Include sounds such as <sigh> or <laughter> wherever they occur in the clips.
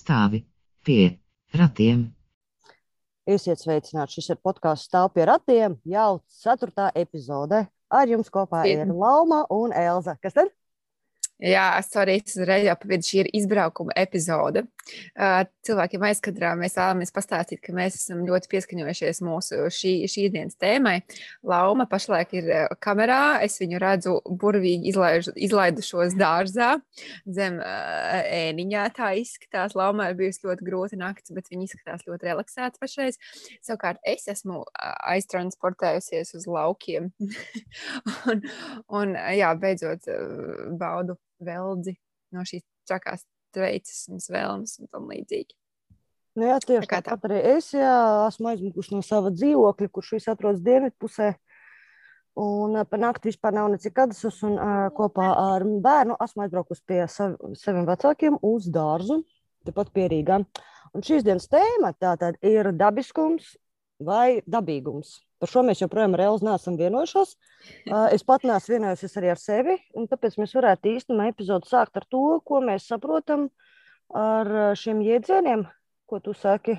Stāvi pie ratiem. Esiet sveicināti. Šis ir podkāsts Stāv pie ratiem. Jau ceturtā epizode. Ar jums kopā ir Lauma un Elza. Kas tad? Jā, sorry, es uzreiz jau pavidu, šī ir izbraukuma epizode. Cilvēkiem aizkadrā mēs vēlamies pastāstīt, ka mēs esam ļoti pieskaņojušies mūsu šī, šīs dienas tēmai. Lauma pašlaik ir kamerā, es viņu redzu burvīgi izlaižu, izlaidušos dārzā, zem ēniņā tā izskatās. Laumā ir bijusi ļoti grūta nakts, bet viņa izskatās ļoti relaksēta pašreiz. Savukārt es esmu aiztransportējusies uz laukiem <laughs> un, un jā, beidzot baudu veldzi no šīs trakās tveicas un svēlmes un tam līdzīgi. Nu jā, tieši tā tāpat arī es jā, esmu aizmukusi no sava dzīvokļa, kurš viss atrodas dienvidpusē. Un par nakti vispār nav nekad. Es esmu uh, kopā ar bērnu esmu aizbraukusi pie sav, saviem vecākiem uz dārzu, tepat pierīgā. Un šīs dienas tēma tātad ir dabiskums vai dabīgums. Par šo mēs joprojām Elzu neesam vienojušies. <laughs> Es pat neesmu vienojusies arī ar sevi. Tāpēc mēs varētu īstenībā epizodu sākt ar to, ko mēs saprotam ar šiem jēdzieniem, ko tu saki.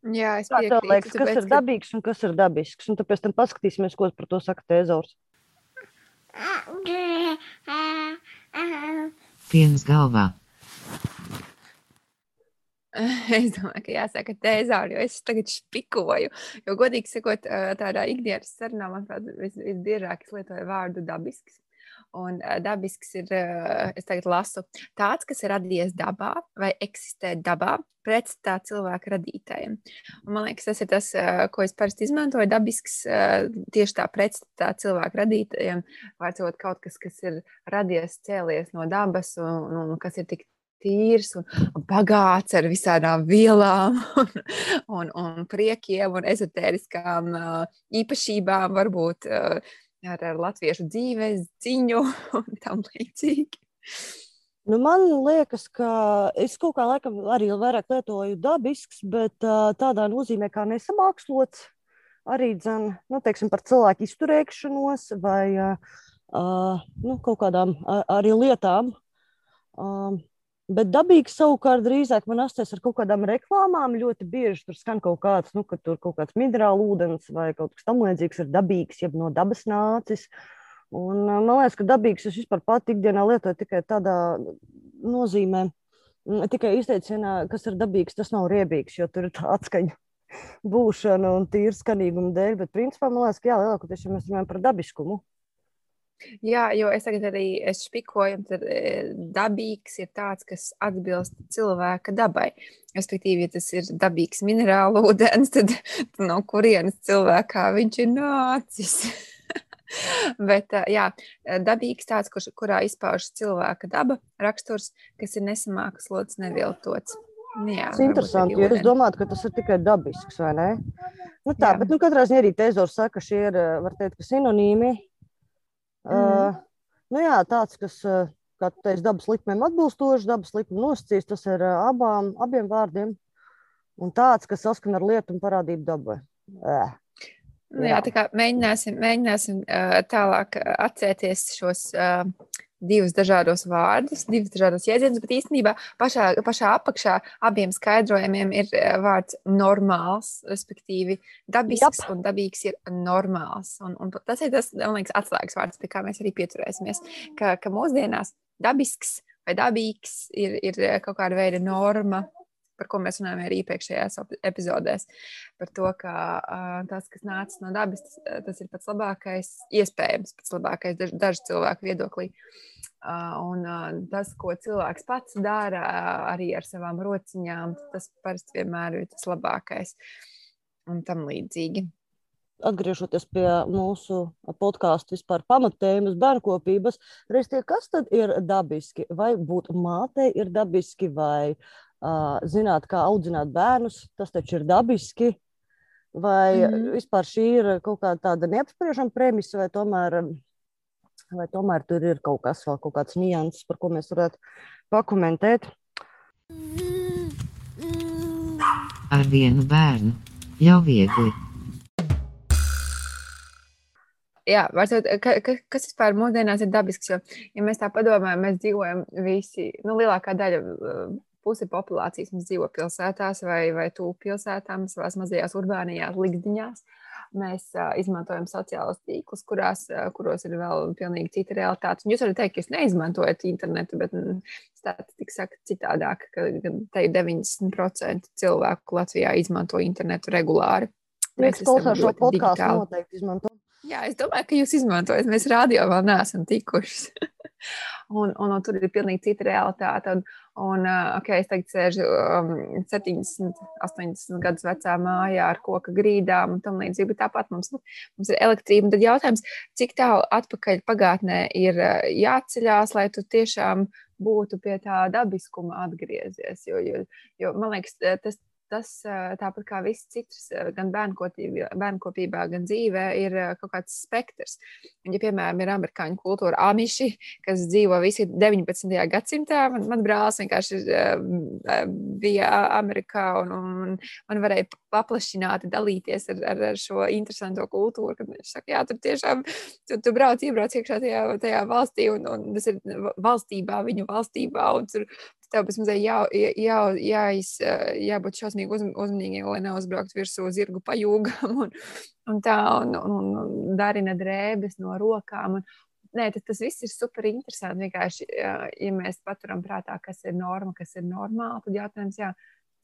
Jā, es piekrītu. Liekas, kas tāpēc, ir dabīgs un kas ir dabisks. Un tāpēc tam paskatīsimies, ko par to saka Tēzors. Piens galvā. <laughs> Es domāju, ka jāsaka tēzāri, jo es tagad špikoju. Jo, godīgi sakot, tādā ikdienas sarunā, manuprāt, visbiežāk es lietoju vārdu dabisks. Un dabisks ir, es tagad lasu, tāds, kas ir radies dabā vai eksistē dabā, pretstatā cilvēka radītājiem. Un man liekas, tas ir tas, ko es parasti izmantoju. Dabisks tieši tā pretstatā cilvēka radītājiem, vārdsot kaut kas, kas ir radies, cēlies no dabas un, un kas ir tik tīrs un bagāts ar visādām vielām, <laughs> un, un, un priekiem un ezotēriskām īpašībām, varbūt ar, ar latviešu dzīves ziņu <laughs> un tam līdzīgi. Nu, man liekas, ka es kaut kā laikam arī vairāk lietoju dabisks, bet tādā nozīmē kā nesamākslots. Arī dzen, nu, teiksim, par cilvēku izturēšanos vai uh, nu, kaut kādām arī lietām. Uh, Bet dabīgi savukārt drīzāk man asociēs ar kaut kādām reklāmām. Ļoti bieži tur skan kaut kāds, nu, ka tur kaut kāds minerālu ūdens vai kaut kas tamlīdzīgs ir dabīgs, jeb no dabas nācis. Un, man liekas, ka dabīgs es vispār pati ikdienā lietoju tikai tādā nozīmē, tikai izteicienā, kas ir dabīgs, tas nav riebīgs, jo tur ir tā atskaņa <laughs> būšana un tīra skanīguma dēļ. Bet, principā, man liekas, ka jā, lielākoties, ja mēs runājam par dabiskumu, Jā, jo es tagad arī es špikoju, tad dabīgs ir tāds, kas atbilst cilvēka dabai. Respektīvi, ja tas ir dabīgs minerālu <laughs> ūdens, tad no kurienes cilvēkā viņš ir nācis. <laughs> Bet, jā, dabīgs tāds, kurš, kurā izpaužas cilvēka daba, raksturs, kas ir nesamākslots, neviltots. Nu jā, tas ir interesanti, jo es domāju, ka tas ir tikai dabisks, vai ne? Nu tā, jā. bet nu, katrā ziņā arī Tezors saka, ka šie ir, var teikt, sinonīmi Mm. Uh, nu jā, tāds, kas, kā tu teici, dabas likmēm atbilstoši, dabas likuma nosacīs, tas ir abām, abiem vārdiem. Un tāds, kas saskan ar lietu un parādību dabai. Uh. Nu, jā, tā kā mēģināsim, mēģināsim uh, tālāk atcerēties šos uh, divus dažādus vārdus, divus dažādus jēdzienus, bet īstenībā pašā, pašā apakšā abiem skaidrojumiem ir eh, vārds normāls, respektīvi dabisks Jop. un dabīgs ir normāls. Un, un tas ir tas, man liekas, atslēgas vārds, pie kā mēs arī pieturēsimies, ka, ka mūsdienās dabisks vai dabīgs ir, ir kaut kāda veida norma, par ko mēs runājām arī iepriekšējās epizodēs. Par to, ka uh, tas, kas nācis no dabas, tas, tas ir pats labākais, iespējams, pats labākais daž, dažu cilvēku viedoklī. Uh, un uh, tas, ko cilvēks pats dara uh, arī ar savām rociņām, tas parasti vienmēr ir tas labākais un tam līdzīgi atgriežoties pie mūsu podkāstu vispār pamattēmas bērnkopības, reizē, kas tad ir dabiski? Vai būt mātei ir dabiski, vai zināt, kā audzināt bērnus, tas taču ir dabiski. Vai mm -hmm. vispār šī ir kaut kāda tāda neapspriežama premisa, vai tomēr, vai tomēr tur ir kaut kas vēl, kaut kāds nianses, par ko mēs varētu pakomentēt? Ar vienu bērnu jau viegli. Jā, varbūt, ka, ka, kas vispār mūsdienās ir dabisks? Jo, ja mēs tā padomājam, mēs dzīvojam visi, nu, lielākā daļa, puse populācijas mums dzīvo pilsētās vai, vai tuvu pilsētām, savās mazajās urbānijās, likdiņās. Mēs uh, izmantojam sociālos tīklus, kurās, uh, kuros ir vēl pilnīgi cita realitāte. Un jūs varat teikt, ka jūs neizmantojat internetu, bet statistika saka citādāk, ka te 90% cilvēku Latvijā izmanto internetu regulāri. Mēs klausāmies šo podkāstu, noteikti izmanto. Jā, es domāju, ka jūs izmantojat. Mēs rādio vēl neesam tikuši. <laughs> un, un, un tur ir pilnīgi cita realitāte. Un, un okay, es tagad sēžu um, 70, 80 gadus vecā mājā ar koka grīdām un tam līdzīgi. Tāpat mums, nu, mums ir elektrība. Tad jautājums, cik tālu atpakaļ pagātnē ir jāceļās, lai tu tiešām būtu pie tā dabiskuma atgriezies. Jo, jo, jo man liekas, tas, tas tāpat kā viss cits, gan bērnkopībā, gan dzīvē, ir kaut kāds spektrs. Un, ja, piemēram, ir amerikāņu kultūra, amiši, kas dzīvo visi 19. gadsimtā, man, man brālis vienkārši bija Amerikā un, un man varēja paplašināti dalīties ar, ar, ar šo interesanto kultūru, kad viņš saka, jā, tur tiešām, tu, tu brauc, iebrauc iekšā tajā, tajā valstī un, un tas ir valstībā, viņu valstībā, un tur tev mazliet jā, jā, jāiz, jābūt šausmīgi uz, uzmanīgiem, lai neuzbraukt virsū zirgu pajūgam un, un tā, un, un, un darina drēbes no rokām. Un, Nē, tas, tas viss ir super interesanti. Vienkārši, ja mēs paturam prātā, kas ir norma, kas ir normāli, tad jautājums, jā,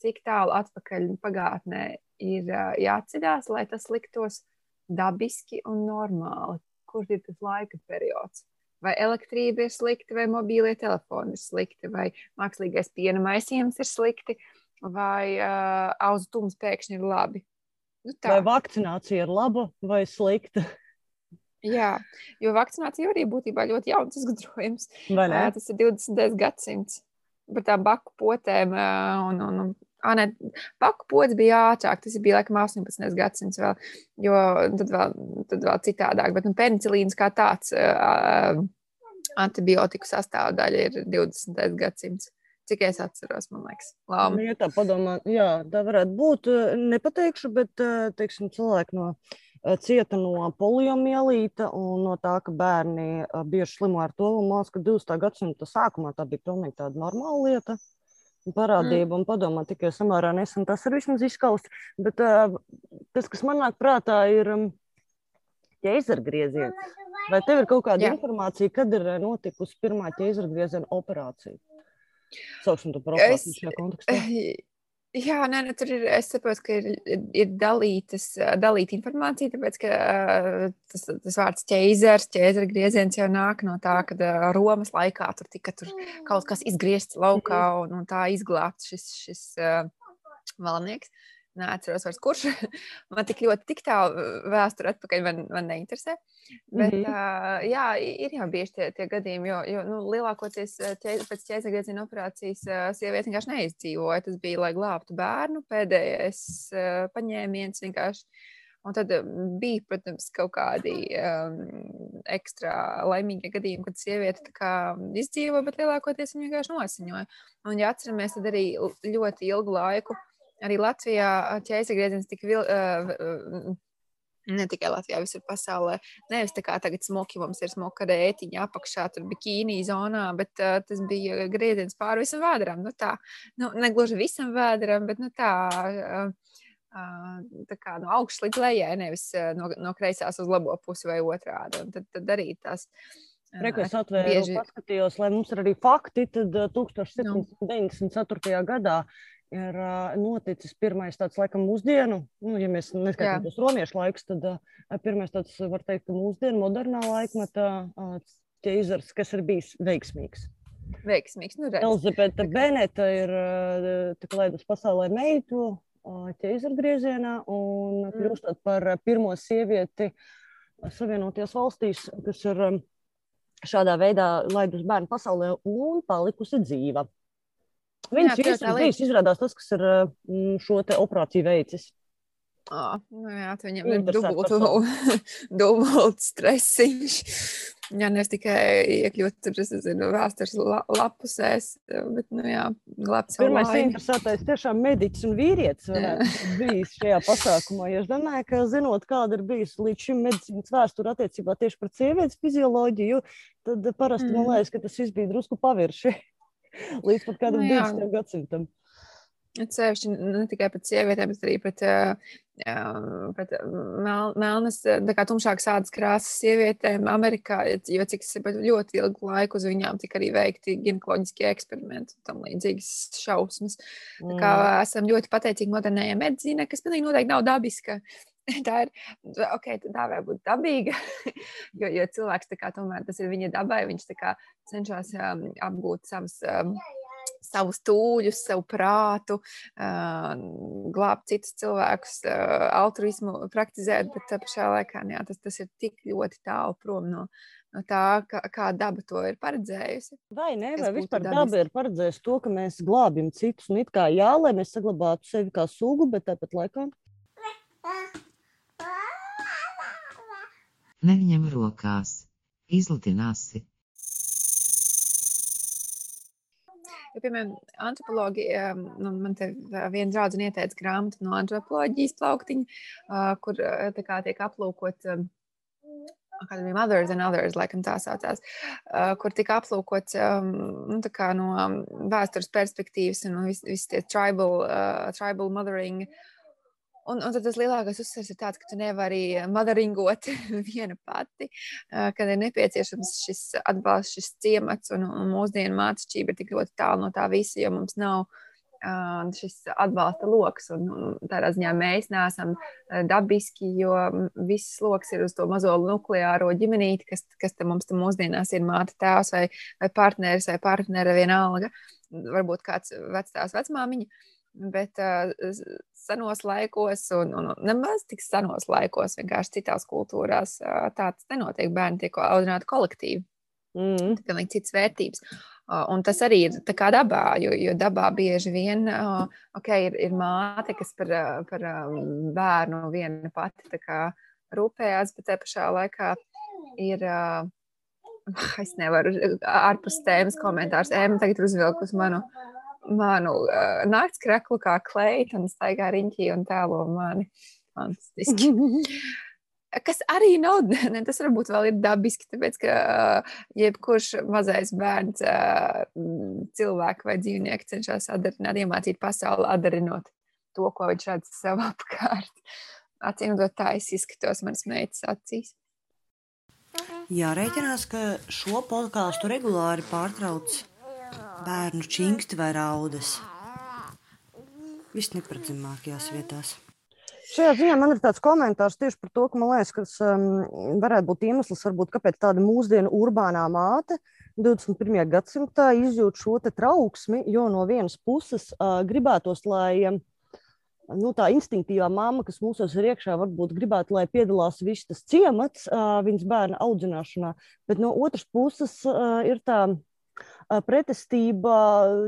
cik tālu atpakaļ pagātnē ir jāatceļās, lai tas liktos dabiski un normāli. Kurš ir tas laika periods? Vai elektrība ir slikta, vai mobīlie telefoni ir slikti, vai mākslīgais piena maisījums ir slikti, vai uh, auztums pēkšņi ir labi. Nu, tā. vai vakcinācija ir laba vai slikta? Jā, jo vakcinācija arī būtībā ļoti jauns izgudrojums. Uh, tas ir 20. gadsimts par tām baku potēm uh, un, un, un Ah, nē, paku pods bija ātrāk. Tas bija laikam 18. gadsimts vēl, jo tad vēl, tad vēl citādāk. Bet nu, penicilīns kā tāds uh, antibiotiku sastāvdaļa ir 20. gadsimts. Cik es atceros, man liekas, labi. Nu, ja tā padomā, jā, tā varētu būt. Nepateikšu, bet teiksim, cilvēki no, cieta no poliomielīta un no tā, ka bērni bieži slimo ar to. Man liekas, ka 20. gadsimta sākumā tā bija pilnīgi tāda normāla lieta parādība mm. un padomā tikai samērā nesen tas ir vismaz izskausts. Bet uh, tas, kas man nāk prātā, ir um, ķēzargrieziens. Vai tev ir kaut kāda Jā. informācija, kad ir notikusi pirmā ķēzargrieziena operācija? Sauksim to par operāciju šajā kontekstā. Jā, nē, nē, tur ir. Es saprotu, ka ir, ir dalītas, dalīta informācija, tāpēc ka tas, tas vārds ķēzars, ķēzara grieziens jau nāk no tā, ka Romas laikā tur tika tur kaut kas izgriezts laukā mhm. un, un tā izglābts šis, šis uh, valnieks. Neatceros vairs, kurš <laughs> man tik ļoti tik tālu vēsture atpakaļ man, man neinteresē. Bet, mm -hmm. uh, jā, ir jau bieži tie, tie gadījumi, jo, jo nu, lielākoties ķēz, pēc ķēzargrieziena operācijas uh, sieviete vienkārši neizdzīvoja. Tas bija, lai glābtu bērnu, pēdējais uh, paņēmiens vienkārši. Un tad bija, protams, kaut kādi um, ekstra laimīgi gadījumi, kad sieviete izdzīvoja, bet lielākoties viņa vienkārši nosiņoja. Un, ja atceramies, tad arī ļoti ilgu laiku arī Latvijā ķēzargrieziens tika vil, uh, ne tikai Latvijā, visur pasaulē. Nevis tā kā tagad smuki mums ir smuka rētiņa apakšā, tur bikīnī zonā, bet uh, tas bija grieziens pāri visam vēderam. Nu, tā, nu, ne gluži visam vēderam, bet nu, tā. Uh, tā kā no augšas līdz lejai, nevis no, no kreisās uz labo pusi vai otrādi. Un tad, tad arī tās Reikos atvēru, bieži... paskatījos, lai mums ir arī fakti, tad 1794. No. gadā ir noticis pirmais tāds, laikam, mūsdienu, nu, ja mēs neskaitām tos romiešu laikus, tad pirmais tāds, var teikt, mūsdienu modernā laikmeta ķeizars, kas ir bijis veiksmīgs. Veiksmīgs, nu redz. Elizabete Beneta ir uh, laidus pasaulē meitu ķeizaru griezienā un mm. kļūstot par pirmo sievieti Savienoties valstīs, kas ir šādā veidā laidus bērnu pasaulē un palikusi dzīva. Viņš ir bijis izrādās tas, kas ir mm, šo operāciju veicis. Oh, nu jā, viņam ir dubults <laughs> dubult stresiņš. Jā, nevis tikai iekļūt tur, es nezinu, vēstures la, lapusēs, bet, nu jā, glābt savu Pirmais laimi. interesētais tiešām mediķis un vīrietis bijis šajā pasākumā. Jo es domāju, ka zinot, kāda ir bijusi līdz šim medicīnas vēsture attiecībā tieši par sievietes fizioloģiju, tad parasti man Mm. liekas, ka tas viss bija drusku pavirši līdz pat kādam Nu jā. 20. gadsimtam. Cevišķi ne tikai pret sievietēm, bet arī pret, pret mel, melnas, tā kā tumšākas ādas krāsas sievietēm Amerikā, jo cik ļoti ilgu laiku uz viņām tika arī veikti ginekoloģiskie eksperimenti un tam līdzīgas šausmas. Tā kā Mm. esam ļoti pateicīgi modernējai medicīnai, kas pilnīgi noteikti nav dabiska. <laughs> Tā ir, ok, tā var būt dabīga, <laughs> jo, jo cilvēks kā tomēr tas ir viņa dabai, viņš kā cenšas um, apgūt savas. Um, savus tūļus, savu prātu, uh, glābt citus cilvēkus, uh, altruismu praktizēt, bet tā pašā laikā jā, tas, tas ir tik ļoti tālu prom no, no tā, kā, kā daba to ir paredzējusi. Vai ne? Vai vispār dabiski. daba ir paredzējusi to, ka mēs glābjam citus? Un it kā jā, lai mēs saglabātu sevi kā sugu, bet tāpat laikā Neņem rokās. Izlutinās. Jo, piemēram, antropologi, um, nu, man te uh, viena draudzene ieteica grāmatu no antropoloģijas plauktiņa, uh, kur uh, tā kā tiek aplūkot. Kāda bija Mothers and Others, laikam tā saucās, uh, kur tika aplūkots um, nu, no vēstures perspektīvas un visi vis tie tribal, uh, tribal mothering. Un, un tad tas lielākais uzsvers ir tāds, ka tu nevari motheringot <laughs> viena pati, uh, kad ir nepieciešams šis atbalsts, šis ciemats un, un mūsdienu mācība ir tik ļoti tālu no tā visa, jo mums nav uh, šis atbalsta lokus. Tādā ziņā mēs neesam dabiski, jo viss lokus ir uz to mazo nukleāro ģimenīti, kas, kas te mums te mūsdienās ir māte, tēvs vai, vai partneris vai partnere vienalga. Varbūt kāds vecās vecmāmiņa. Bet uh, senos laikos, un, un nemaz tik senos laikos, vienkārši citās kultūrās, uh, tāds nenotiek. Bērni tiek audzināti kolektīvi mm. pilnīgi citas vērtības. Uh, Un tas arī ir tā kā dabā, jo, jo dabā bieži vien uh, okay, ir, ir māte, kas par, uh, par um, bērnu viena pati kā rūpējās, bet te pašā laikā ir. Uh, <laughs> Es nevaru ārpus tēmas komentārs. Ēma tagad ir uzvilkusi manu, manu uh, nakts kreklu kā kleitu un staigā riņķī un tēlo mani. Fantastiski. <laughs> Kas arī nav, <laughs> ne, tas varbūt vēl ir dabiski, tāpēc ka jebkurš mazais bērns, cilvēku vai dzīvnieku cenšas atdarināt, iemācīt pasauli, atdarinot to, ko viņš redz sev <laughs> apkārt. Acīm redzot, tā es izskatos manas meitas acīs. Jārēķinās, ka šo podkāstu regulāri pārtrauc bērnu čingsti vai raudas. Viss neparedzamākajās vietās. Šajā ziņā man ir tāds komentārs tieši par to, ka man liekas, kas um, varētu būt iemesls, varbūt, kāpēc tāda mūsdienu urbānā māte 21. gadsimtā izjūt šo trauksmi, jo no vienas puses uh, gribētos, lai um, nu, tā instinktīvā mamma, kas mūsos ir iekšā, varbūt gribētu, lai piedalās viss tas ciemats uh, viņas bērna audzināšanā, bet no otras puses uh, ir tā pretestība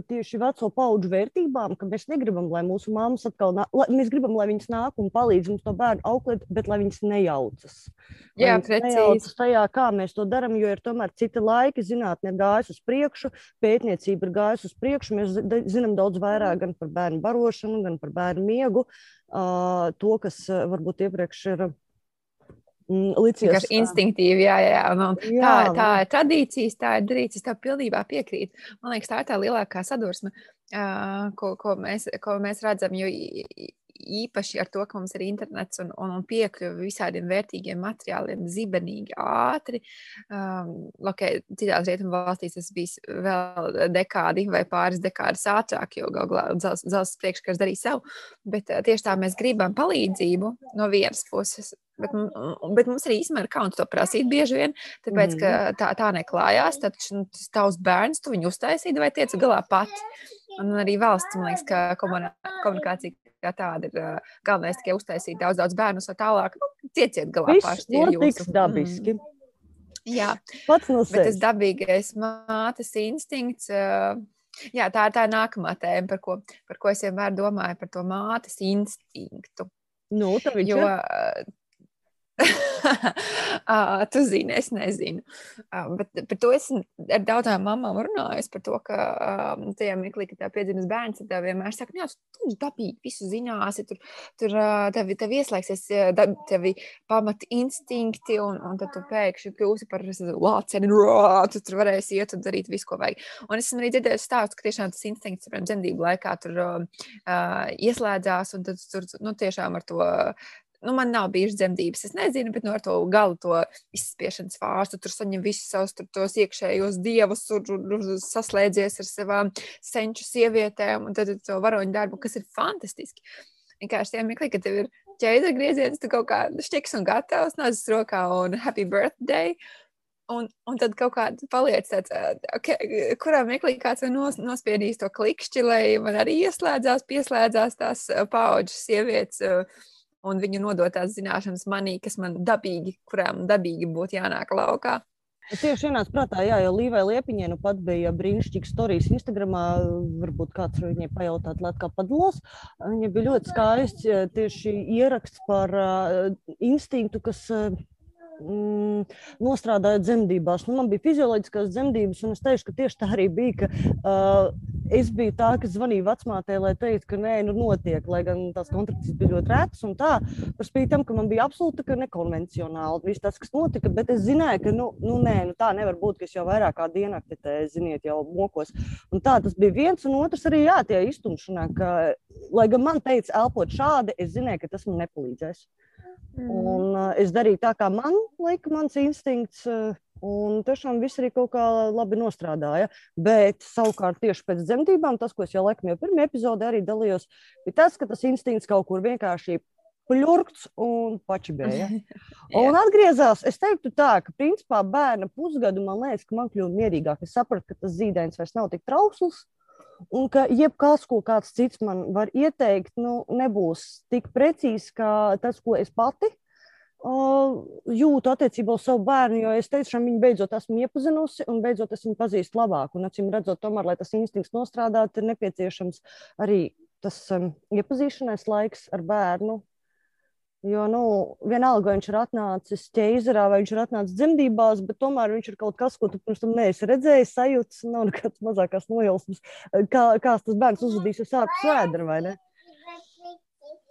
tieši veco paudžu vērtībām, ka mēs negribam, lai mūsu mammas atkal, nā, lai, mēs gribam, lai viņas nāk un palīdz mums to bērnu auklēt, bet lai viņas nejaucas. Lai Jā, viņas precīzi. nejaucas tajā, kā mēs to darām, jo ir tomēr citi laiki, zinātnē ir gājusi uz priekšu, pētniecība ir gājusi uz priekšu, mēs zi- zinām daudz vairāk gan par bērnu barošanu, gan par bērnu miegu, to, kas varbūt iepriekš ir mm, licies. Vienkārši instinktīvi, jā, jā. Un, un tā, Jā, tā ir tradīcijas, tā ir darīts, es tev pilnībā piekrītu. Man liekas, tā ir tā lielākā sadursme, ko, ko, mēs, ko mēs redzam. Jo īpaši ar to, ka mums ir internets un, un, un piekļuve visādiem vērtīgiem materiāliem, zibenīgi, ātri. Um, okay, citās rietumu valstīs tas bija vēl dekādi vai pāris dekādas ātrāk, jo galu galā dzelzceļa priekškars darīja savu. Bet ā, tieši tā mēs gribam palīdzību no vienas puses. Bet, bet mums arī īstenībā ir kauns to prasīt bieži vien, tāpēc, ka tā, tā neklājās. Tad nu, tas tavs bērns, tu viņu uztaisīji vai tiec galā pati. Un arī valsts, man liekas, ka komunikācija kā tāda ir galvenais tikai uztaisīt daudz, daudz bērnu, un tālāk nu, tieciet galā paši. ir notiks dabiski. Mm, jā, Pats no bet tas sevis. dabīgais mātes instinkts. ā, Jā, tā ir tā nākamā tēma, par ko, par ko es vienmēr domāju, par to mātes instinktu. Nu, Jo, ir. Uh, <laughs> tu zini, es nezinu. Uh, bet par to es ar daudzām mamām runāju, par to, ka um, tajā mirklī, kad piedzimis bērns, tad vienmēr saka, jā, tu dabīgi visu zināsi, tur, tur tev, tev ieslēgsies, tevi pamat instinkti, un, un tad tu pēkšņi kļūsi par lāceni, tu tur varēsi iet un darīt visu, ko vajag. Un es arī dzirdējis stāstu, ka tiešām tas instinkts, piemēram, dzemdību laikā tur uh, ieslēdzās, un tad tur, nu, tiešām ar to nu, man nav bijušas dzemdības. Es nezinu, bet no nu, to galu to izspiešanas vārstu tur saņem visus savus tur, tos iekšējos dievus, un, un, un saslēdzies ar savām senču sievietēm, un tad to varoņu darbu, kas ir fantastiski. Vienkārši tajā mirklī, kad tev ir ķēdes grieziens, tu kaut kā šķiks un gatavs, nāc rokā un happy birthday. Un, un tad kaut kāda paliec tāds, okay, kurā meklī kāds nos, nospiedīs to klikšķi, lai man arī ieslēdzās, pieslēdzās tās paauģas sievietes un viņu nodotās zināšanas manī, kas man dabīgi, kurām dabīgi būtu jānāk laukā. Tieši ienāca prātā, jā, jo Līvai Liepiņai nu pat bija brīnišķīgs stāstījums Instagramā. Varbūt kāds viņai pajautāt, kā padalos. Viņa bija ļoti skaists tieši ieraksts par uh, instinktu, kas uh, mm, nostrādājot dzemdībās. Nu, man bija fizioloģiskās dzemdības, un es teikšu, ka tieši tā arī bija. Ka, uh, es biju tā, kas zvanīja vecmātei, lai teiktu, ka nē, nu notiek, lai gan tās kontrakcijas bija ļoti retas un tā. Par spīti tam, ka man bija absolūti nekonvencionāli viss tas, kas notika, bet es zināju, ka nu, nu, nē, nu, tā nevar būt, ka es jau vairāk kā diennakti, te, ziniet, jau mokos. Un tā tas bija viens, un otrs arī jā, tie iztumšanā, ka, lai gan man teica, elpot šādi, es zināju, ka tas man nepalīdzēs. Mm. Un, uh, es darīju tā, kā man lika, mans instinkts. Uh, Un tiešām viss arī kaut kā labi nostrādāja. Bet savukārt tieši pēc dzemdībām, tas, ko es jau laikam jau pirmajā epizodē arī dalījos, bija tas, ka tas instinkts kaut kur vienkārši pļurkts un pačibēja. <laughs> un atgriezās, es teiktu tā, ka principā bērna pusgadu man liekas, ka man kļuva mierīgāk. Es sapratu, ka tas zīdainis vairs nav tik trausls. Un ka jebkas, ko kāds cits man var ieteikt, nu, nebūs tik precīzi kā tas, ko es pati uh, jūtu attiecībā uz savu bērnu. Jo es ka viņu beidzot esmu iepazinusi un beidzot es viņu pazīstu labāk. Un, acīm redzot, tomēr, lai tas instinkts nostrādātu, ir nepieciešams arī tas um, iepazīšanās laiks ar bērnu, Jo, nu, vienalga, vai viņš ir atnācis ķēzerā vai viņš ir atnācis dzemdībās, bet tomēr viņš ir kaut kas, ko tu pirms tam neesi redzējis, sajūts, nav nekāds mazākās nojausmas, kā, kāds tas bērns uzvedīsies ārpus vēdra, vai ne?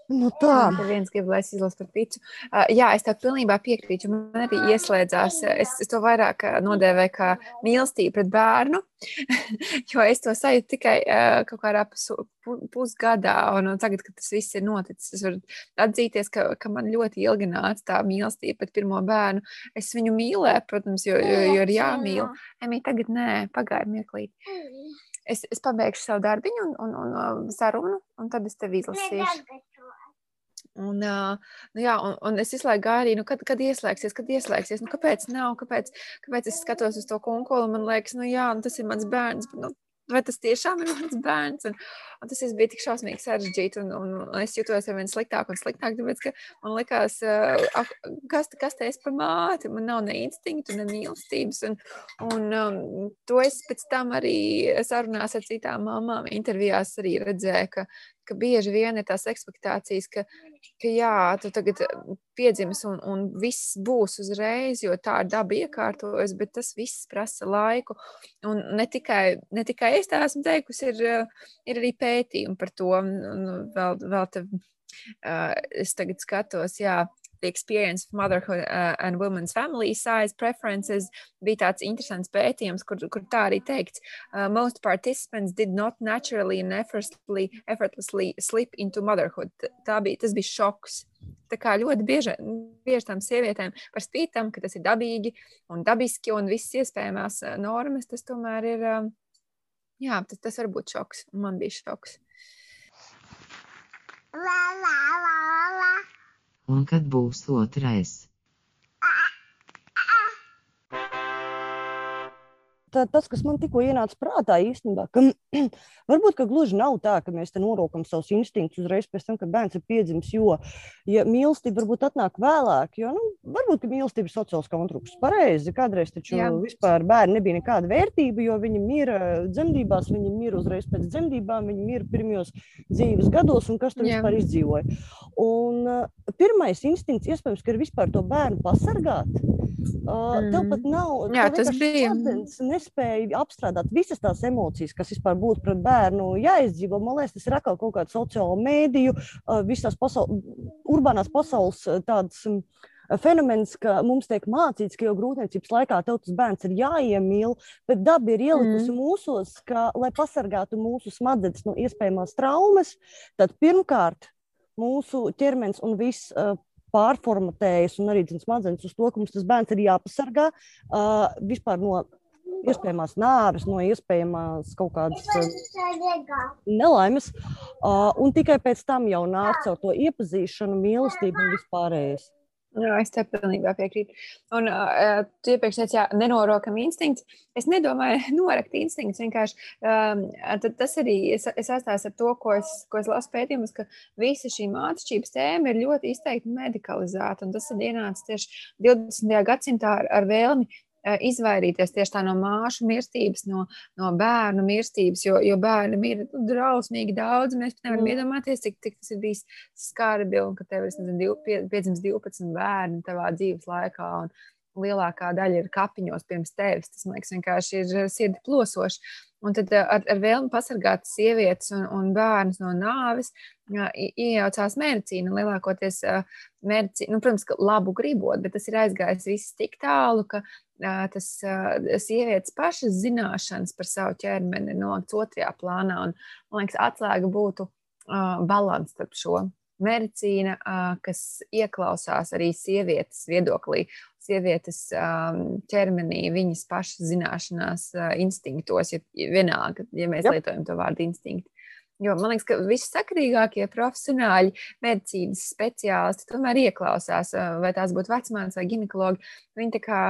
Nu tā. Tur viens grib, lai es izlasu par picu. Uh, jā, es tev pilnībā piekrītu. Man arī ieslēdzās, es, es to vairāk nodēvēju kā mīlestību pret bērnu, <laughs> jo es to sajūtu tikai uh, kaut kādā pusgadā. Un, tagad, kad tas viss ir noticis, es varu atzīties, ka, ka man ļoti ilgi nāca tā mīlestība pret pirmo bērnu. Es viņu mīlēju, protams, jo, jo, jo ir jāmīl. Emī, tagad nē, pagāja mirklīt. Es, es pabeigšu savu darbiņu un, un, un, un sarunu, un tad es tev izlasīšu. Un, nu jā, un, un es visu laiku gāju, nu, kad, kad ieslēgsies, kad ieslēgsies. Nu, kāpēc nav? Kāpēc, kāpēc es skatos uz to kunkolu un man liekas, nu, jā, nu, tas ir mans bērns. Bet, nu, vai tas tiešām ir mans bērns? Un, un tas bija tik šausmīgi sarežģīti, un, un, un es jutos ar vien sliktāk un sliktāk, tāpēc, ka man likās, uh, kas, kas te es par māti, man nav ne instinktu, ne mīlestības, un, un um, to es pēc tam arī sarunās ar citām mamām intervijās arī redzēju, ka, ka bieži vien ir tās expectācijas, ka, ka jā, tu tagad piedzimis un, un viss būs uzreiz, jo tā ir daba iekārtojas, bet tas viss prasa laiku. Un ne tikai, ne tikai es tā esmu teikusi, ir, ir arī pētījumi par to. Un vēl, vēl te, uh, es tagad skatos, jā, the experience of motherhood uh, and women's family size preferences bija tāds interesants pētījums, kur, kur tā arī teikts, uh, most participants did not naturally and effortlessly, effortlessly slip into motherhood. Tā bija, tas bija šoks. Tā kā ļoti bieži, bieži tam sievietēm par spīti tam, ka tas ir dabīgi un dabiski un visas iespējamās uh, normas, tas tomēr ir, um, jā, tas, tas var būt šoks. Man bija šoks. La, la, la, la. Un kad būs otrais? Tas, kas man tikko ienāca prātā, īstenībā, ka <clears throat> varbūt ka gluži nav tā, ka mēs te norokam savus instinktus uzreiz pēc tam, kad bērns ir piedzimis. Jo ja mīlestība varbūt atnāk vēlāk, jo nu, varbūt mīlestība ir sociāls konstrukts. Pareizi, kādreiz taču Jā. vispār bērni nebija nekāda vērtība, jo viņi mira dzemdībās, viņi mira uzreiz pēc dzemdībām, viņi mira pirmajos dzīves gados, un kas tur Jā. vispār izdzīvoja. Un uh, pirmais instinkts iespējams, ka ir vispār to bērnu pasargāt. Uh, mm. Tev pat nav. Jā, tas bija. Smadzenes nespēja apstrādāt visas tās emocijas, kas vispār būtu pret bērnu jāizdzīvo. Man liekas, tas ir atkal kaut kāda sociāla mēdīju, uh, visas pasaules, urbānās pasaules tādas. Um, fenomens, ka mums tiek mācīts, ka jau grūtniecības laikā tev tas bērns ir jāiemīl, bet daba ir ielikusi mm. mūsos, ka, lai pasargātu mūsu smadzenes no iespējamās traumas, tad pirmkārt mūsu ķermenis un viss uh, pārformatējas un arī smadzenes uz to, ka mums tas bērns ir jāpasargā uh, vispār no iespējamās nāves, no iespējamās kaut kādas nelaimes. Uh, un tikai pēc tam jau nāk caur to iepazīšanu, mīlestību un vispārējais. Jā, es tev pilnībā piekrītu. Un uh, tu iepriekš teici, jā, nenorokam instinkts. Es nedomāju, <laughs> norakt instinkts. Vienkārši um, tas arī saistās ar to, ko es, ko es lasu pētījumus, ka visa šī mācības tēma ir ļoti izteikti medikalizēta. Un tas ir ienācis tieši 20. gadsimtā ar, ar vēlmi izvairīties tieši tā no māšu mirstības, no, no bērnu mirstības, jo, jo bērni ir drausmīgi daudz. Mēs pat nevaram mm. iedomāties, cik, cik tas ir bijis skarbi un ka tev ir piedzimis 12 bērni tavā dzīves laikā. Un, lielākā daļa ir kapiņos pirms tevis. Tas, man liekas, vienkārši ir sirdi plosoši. Un tad ar, ar vēlmi pasargāt sievietes un, un bērnus no nāves, iejaucās medicīna. Lielākoties medicīna, nu, protams, labu gribot, bet tas ir aizgājis viss tik tālu, ka tas sievietes pašas zināšanas par savu ķermeni nolikts otrajā plānā. Un, man liekas, atslēga būtu balans starp šo medicīna, kas ieklausās arī sievietes viedoklī, sievietes ķermenī, viņas pašas zināšanās, instinktos, ja vienalga, ja mēs Jop. lietojam to vārdu instinkti. Jo man liekas, ka vissakrīgākie profesionāļi, medicīnas speciālisti tomēr ieklausās, vai tās būtu vecmāmiņas vai ginekologi. Viņi tā kā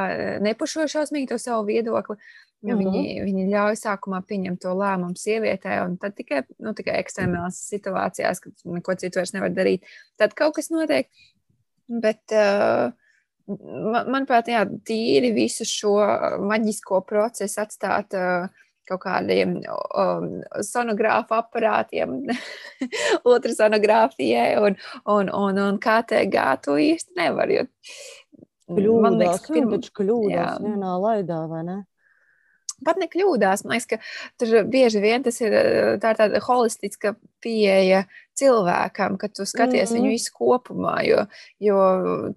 nepušo šausmīgi to savu viedokli, Jo uh -huh. viņi, viņi ļauj sākumā pieņemt to lēmumu sievietē, un tad tikai, nu, tikai ekstrēmās situācijās, kad neko citu vairs nevar darīt, tad kaut kas notiek. Bet, uh, man, manuprāt, jā, tīri visu šo maģisko procesu atstāt uh, kaut kādiem um, sonogrāfu aparātiem, <laughs> otru sonogrāfijai un, un, un, un KTG to īsti nevar. Jo, kļūdās, man liekas, ka pirmā kļūdās vienā laidā, vai ne? pat nekļūdās. Man liekas, ka tur bieži vien tas ir tā tāda holistiska pieeja cilvēkam, ka tu skaties mm -hmm. viņu visu kopumā. Jo, jo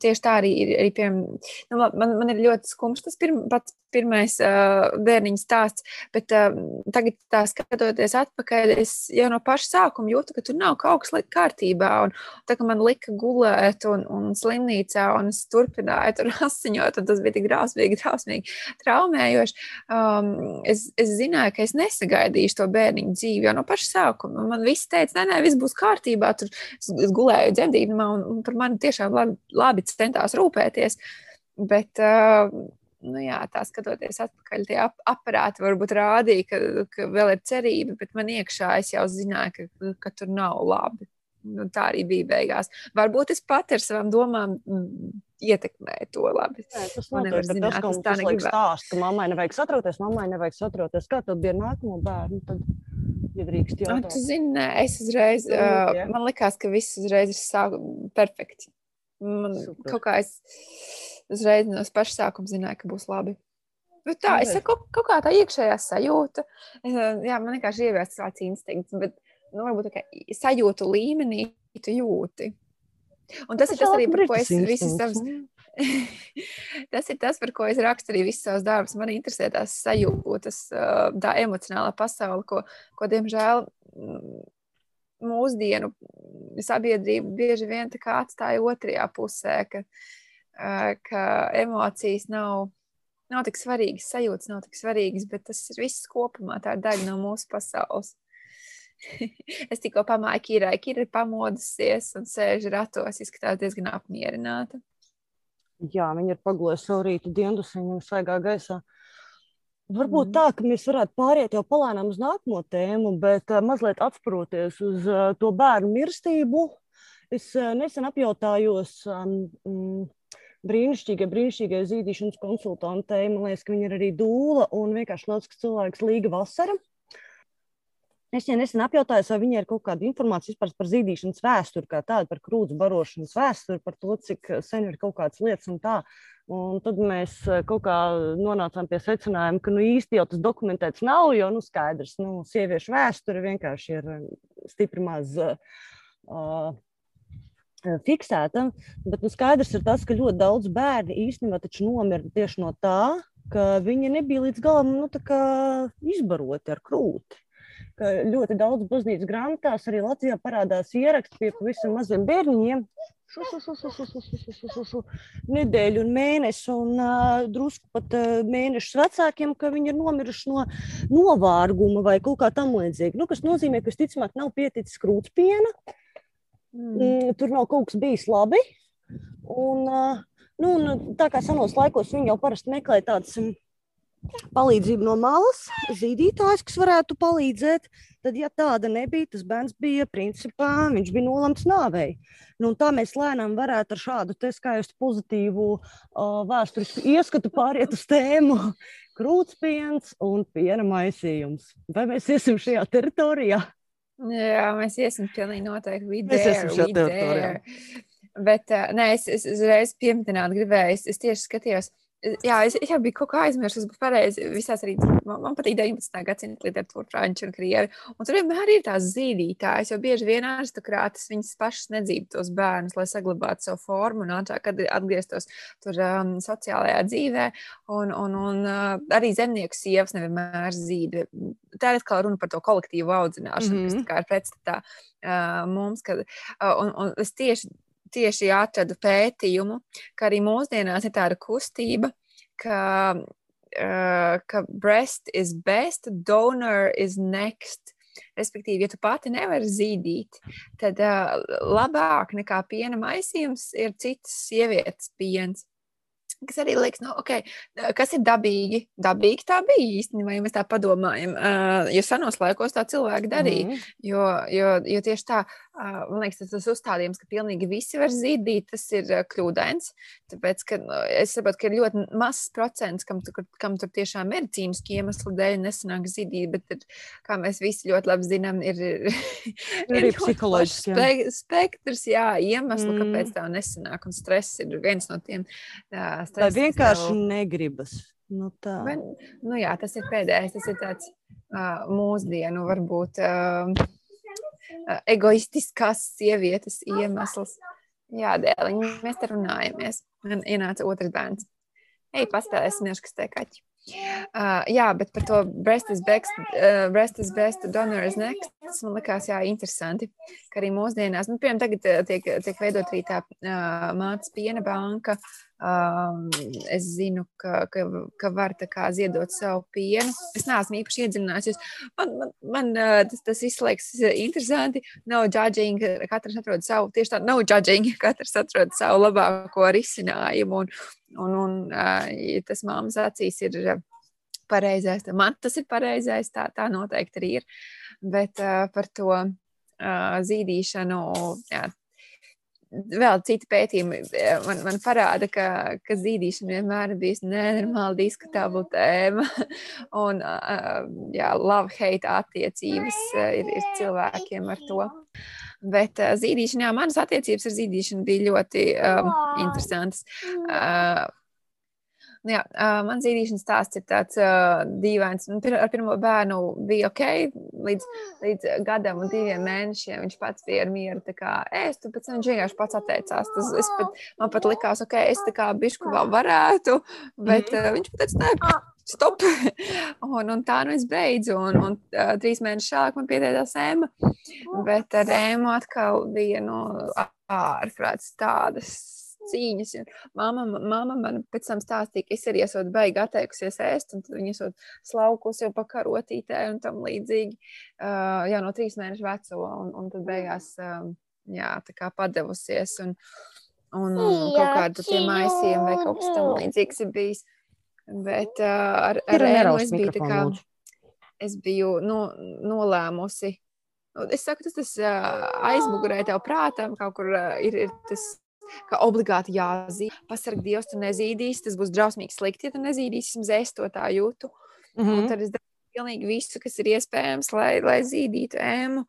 tieši tā arī ir. Arī, piemēram, nu, man, man ir ļoti skumjš tas pirm, pats pirmais uh, bērniņa stāsts, bet uh, tagad, tā, skatoties atpakaļ, es jau no paša sākuma jūtu, ka tur nav kaut kas kārtībā. Un, tā kā man lika gulēt un, un slimnīcā, un es turpināju tur <laughs> asiņot, un tas bija tik drausmīgi, drausmīgi traumējoši. Um, es, es zināju, ka es nesagaidīšu to bērniņu dzīvi jau no paša sākuma. Man viss teica, nē, nē, viss būs kārtībā kārtībā. Tur es gulēju dzemdībumā, un, par mani tiešām labi, labi centās rūpēties. Bet, nu jā, tā skatoties atpakaļ, tie ap aparāti varbūt rādīja, ka, ka vēl ir cerība, bet man iekšā es jau zināju, ka, ka tur nav labi. Nu, tā arī bija beigās. Varbūt es pati ar savām domām mm, ietekmēju to labi. Jā, tas nevar zināt, tas, tas tā negrib stāst, ka mammai nevajag satroties, mammai nevajag satroties. Kā tev bija nākamo bērnu? Tad ja drīkst jautāt. Tu zini, es uzreiz, uh, ja. man likās, ka viss uzreiz ir sāk, perfekti. Man Super. kaut kā es uzreiz no paša sākuma zināju, ka būs labi. Nu, tā, es saku, kaut, kaut kā tā iekšējā sajūta. Jā, man vienkārši ieviest tāds instinkts, bet, nu, varbūt tā sajūtu līmenī tu jūti. Un tas, tas ir tas arī, par ko es visas savas <laughs> tas ir tas, par ko es rakstu arī visus savus darbus. Man interesē tās sajūtas, tā emocionālā pasaule, ko, ko diemžēl mūsdienu sabiedrība bieži vien atstāja otrajā pusē, ka, ka emocijas nav, nav tik svarīgas, sajūtas nav tik svarīgas, bet tas ir viss kopumā, tā ir daļa no mūsu pasaules. <laughs> es tikko pamāju Kirai, Kira ir pamodusies un sēž ratos, izskatās diezgan apmierināta. Jā, viņi ir pagulējuši savu rītu diendusiņu svaigā gaisā. Varbūt mm. tā, ka mēs varētu pāriet jau palēnām uz nākamo tēmu, bet uh, mazliet atsproties uz uh, to bērnu mirstību. Es uh, nesen apjautājos um, um, brīnišķīgai, brīnišķīgai zīdīšanas konsultantei. Man liekas, ka viņa ir arī dūla un vienkārši lielisks cilvēks Līga Vasara. Es viņai nesen apjautāju, vai viņai ir kaut kāda informācija par zīdīšanas vēsturi, kā tādu par krūts barošanas vēsturi, par to, cik sen ir kaut kādas lietas un tā. Un tad mēs eh, kaut kā nonācām pie secinājuma, ka nu, īsti jau tas dokumentēts nav, jo nu, skaidrs, ka nu, sieviešu vēsture vienkārši ir eh, stipri maz uh, fiksēta. Bet nu, skaidrs ir tas, ka ļoti daudz bērnu īstenībā nomira tieši no tā, ka viņi nebija līdz galam nu, izbaroti ar krūti ka ļoti daudz baznīcas grāmatās arī Latvijā parādās ieraksti pie pavisam maziem bērniņiem. Šu, šu, šu, šu, šu, šu, šu, šu, šu, šu, šu. Nedēļu un mēnesi, un uh, drusku pat uh, mēnešus vecākiem, ka viņi ir nomiruši no novārguma vai kaut kā tamlīdzīga. Nu, kas nozīmē, ka visticamāk nav pieticis krūtspiena, mm. tur nav kaut kas bijis labi. Un, uh, nu, un, tā kā senos laikos viņi jau parasti meklē tādas. Palīdzību no malas, zīdītājs, kas varētu palīdzēt. Tad, ja tāda nebija, tas bērns bija principā, viņš bija nolemts nāvei. Nu, tā mēs lēnām varētu ar šādu skaistu pozitīvu uh, vēsturisku ieskatu pāriet uz tēmu <laughs> krūtspiens un piena maisījums. Vai mēs iesim šajā teritorijā? Jā, mēs iesim pilnīgi noteikti. We mēs iesim šajā teritorijā. Bet, uh, nē, es, es uzreiz pieminēt gribēju, es, es tieši skatījos, Jā, es, es jau biju kaut kā aizmirsis, bet pareizi. Visās arī man, man patīk 19. gadsimta literatūra, franču un krievi. Un tur vienmēr ir tās zīdītājas, jo bieži vien aristokrātis viņas pašas nedzīvo tos bērnus, lai saglabātu savu formu un ātrāk atgrieztos tur um, sociālajā dzīvē. Un, un, un uh, arī zemnieku sievas nevienmēr zīd. Tā ir atkal runa par to kolektīvu audzināšanu, mm -hmm. kas ir pretstatā uh, mums. Kad, uh, un, un es tieši tieši atradu pētījumu, ka arī mūsdienās ir tāda kustība, ka, uh, ka breast is best, donor is next. Respektīvi, ja tu pati nevari zīdīt, tad uh, labāk nekā piena maisījums ir citas sievietes piens kas arī liekas, nu, okay, kas ir dabīgi. Dabīgi tā bija īstenībā, ja mēs tā padomājam. Uh, jo senos laikos tā cilvēki darīja. Mm. Jo, jo, jo tieši tā, man liekas, tas, tas uzstādījums, ka pilnīgi visi var zīdīt, tas ir kļūdains. Tāpēc, nu, es saprotu, ka ir ļoti mazs procents, kam, tur, kam tur tiešām medicīniski iemesli dēļ nesanāk zīdīt, bet ir, kā mēs visi ļoti labi zinām, ir, ir <laughs> arī psiholoģiski. Spe, spektrs, jā, iemesli, mm. kāpēc tā nesanāk, un stress ir viens no tiem. Uh, Vai vienkārši tev... negribas? Nu, tā. Vai, nu jā, tas ir pēdējais. Tas ir tāds uh, mūsdienu, varbūt uh, egoistiskās sievietes iemesls. Jā, dēliņ, mēs te runājamies. Man ienāca otrs bērns. Ej, paspēlēsim, kas te kaķi. Uh, jā, bet par to breast is best, uh, breast is best, donor is next. Tas man likās, jā, interesanti, ka arī mūsdienās, nu, piemēram, tagad tiek, tiek veidot arī tā uh, mātes piena banka, uh, Um, es zinu, ka, ka, ka var ziedot savu pienu. Es neesmu īpaši iedziļinājusies. Man, man, man tas, tas izslēgs interesanti. Nav judging, katrs atrod savu, tieši tā, nav judging, <laughs> katrs atrod savu labāko risinājumu. Un, un, un ja tas māmas acīs ir pareizais, man tas ir pareizais, tā, tā noteikti arī ir. Bet uh, par to uh, zīdīšanu, jā, vēl citi pētījumi eh, man, man parāda, ka, ka zīdīšana vienmēr ir bijusi nenormāli diskutabla tēma. <laughs> Un, jā, love-hate attiecības eh, ir, ir cilvēkiem ar to. Bet uh, zīdīšana, jā, manas attiecības ar zīdīšanu bija ļoti um, interesantas. Uh, Nu, jā, man zīdīšanas stāsts ir tāds uh, dīvains. Nu, pir ar pirmo bērnu bija ok, līdz, līdz gadam un diviem mēnešiem viņš pats bija mieru. Es tur pēc tam vienkārši pats atteicās. Tas, pat, man pat likās, ok, es tā kā bišku vēl varētu, bet uh, viņš pat teica, nē, stop. <laughs> un, un tā nu es beidzu. Un, un uh, trīs mēnešus vēlāk man pieteicās ēma. Bet ar ēmu atkal bija no nu, ārprāts tādas cīņas. Māma, māma man pēc tam stāstīja, ka es arī esmu baigi atteikusies ēst, un viņa esot slaukus jau pakarotītē un tam līdzīgi uh, jau no trīs mēnešu veco, un, un tad beigās um, jā, tā kā padevusies. Un, un kaut kāda tie maisījumi vai kaut kas tam līdzīgs ir bijis. Bet uh, ar, ar Ēnu es biju tā kā, es biju no, nolēmusi. Nu, es saku, tas, tas uh, aizmugurē tev prātām kaut kur uh, ir, ir tas ka obligāti jāzīd. Pasarg Dievs, tu nezīdīsi, tas būs drausmīgi slikti, ja tu nezīdīsi, vismaz es to tā jūtu. Mm -hmm. Un tad es pilnīgi visu, kas ir iespējams, lai, lai zīdītu ēmu.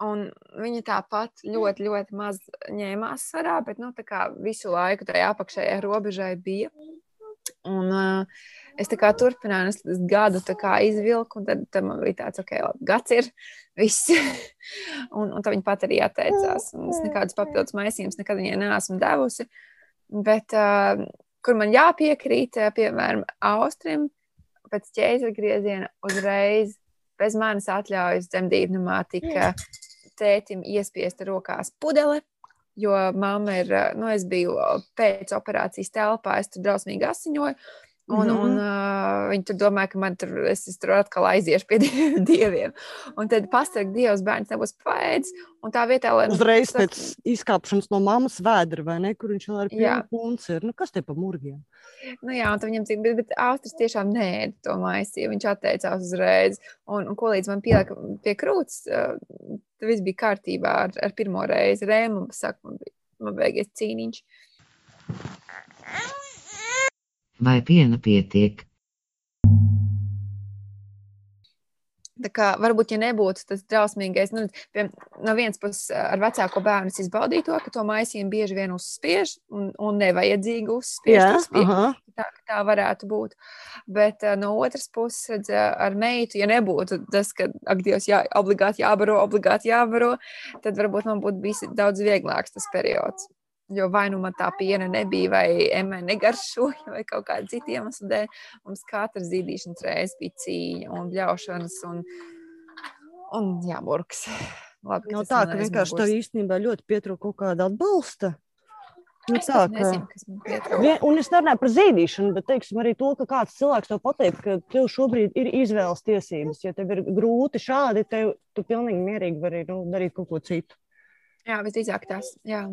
Un viņa tāpat ļoti, ļoti maz ņēmās svarā, bet nu, visu laiku tajā apakšējā robežai bija. Un, uh, es tā kā turpināju, es, gadu izvilku, un tad, tad man bija tāds, ok, labi, gads ir <laughs> viss. un, un tā viņa pat arī atteicās. Un es nekādus papildus maisījumus nekad viņai neesmu devusi. Bet, uh, kur man jāpiekrīt, uh, piemēram, Austrim, pēc ķēzara grieziena uzreiz bez manas atļaujas dzemdību namā tika tētim iespiesta rokās pudele. Jo mamma ir, nu, es biju pēc operācijas telpā, es tur drausmīgi asiņoju. Un, mm -hmm. un uh, viņi tur domāja, ka man tur, es, es tur atkal aiziešu pie <laughs> dieviem. Un tad pastāv Dievs, bērns nebūs paēdis. Un tā vietā, lai. Uzreiz pēc izkāpšanas no mammas vēdra, vai ne, kur viņš vēl ar punci ir. Nu, kas te pa murgiem? Nu jā, un viņam cik, bet, bet Austris tiešām nēda to maisīju. Viņš atteicās uzreiz. Un, un ko līdz man pielika pie krūts, uh, viss bija kārtībā ar, ar pirmo reizi. Rēmu, saka, man, bija, man beigies cīniņš. Vai piena pietiek? Tā kā varbūt, ja nebūtu tas drausmīgais, nu, pie, no vienas puses ar vecāko bērnu izbaudīju to, ka to maisījumu bieži vien uzspiež un, un nevajadzīgi uzspiež. Jā, spie, tā, tā varētu būt. Bet uh, no otras puses, redz, ar meitu, ja nebūtu tas, ka, ak, Dievs, jā, obligāti jābaro, obligāti jābaro, tad varbūt man būtu bijis daudz vieglāks tas periods. Jo vai nu man tā piena nebija, vai emē negaršoja, vai kaut kāda cita iemesla dēļ. Mums katra zīdīšanas reize bija cīņa un bļaušanas un, un jāburks. Labi, Nav tā, ka vienkārši tev īstenībā ļoti pietrūka kaut kāda atbalsta. Nu, es tā, ka... nezinu, Vien, un es nerunāju par zīdīšanu, bet teiksim, arī to, ka kāds cilvēks tev pateiks, ka tev šobrīd ir izvēles tiesības. Ja tev ir grūti šādi, tev, tu pilnīgi mierīgi vari nu, darīt kaut ko citu. Jā, visdrīzāk tas. Jā.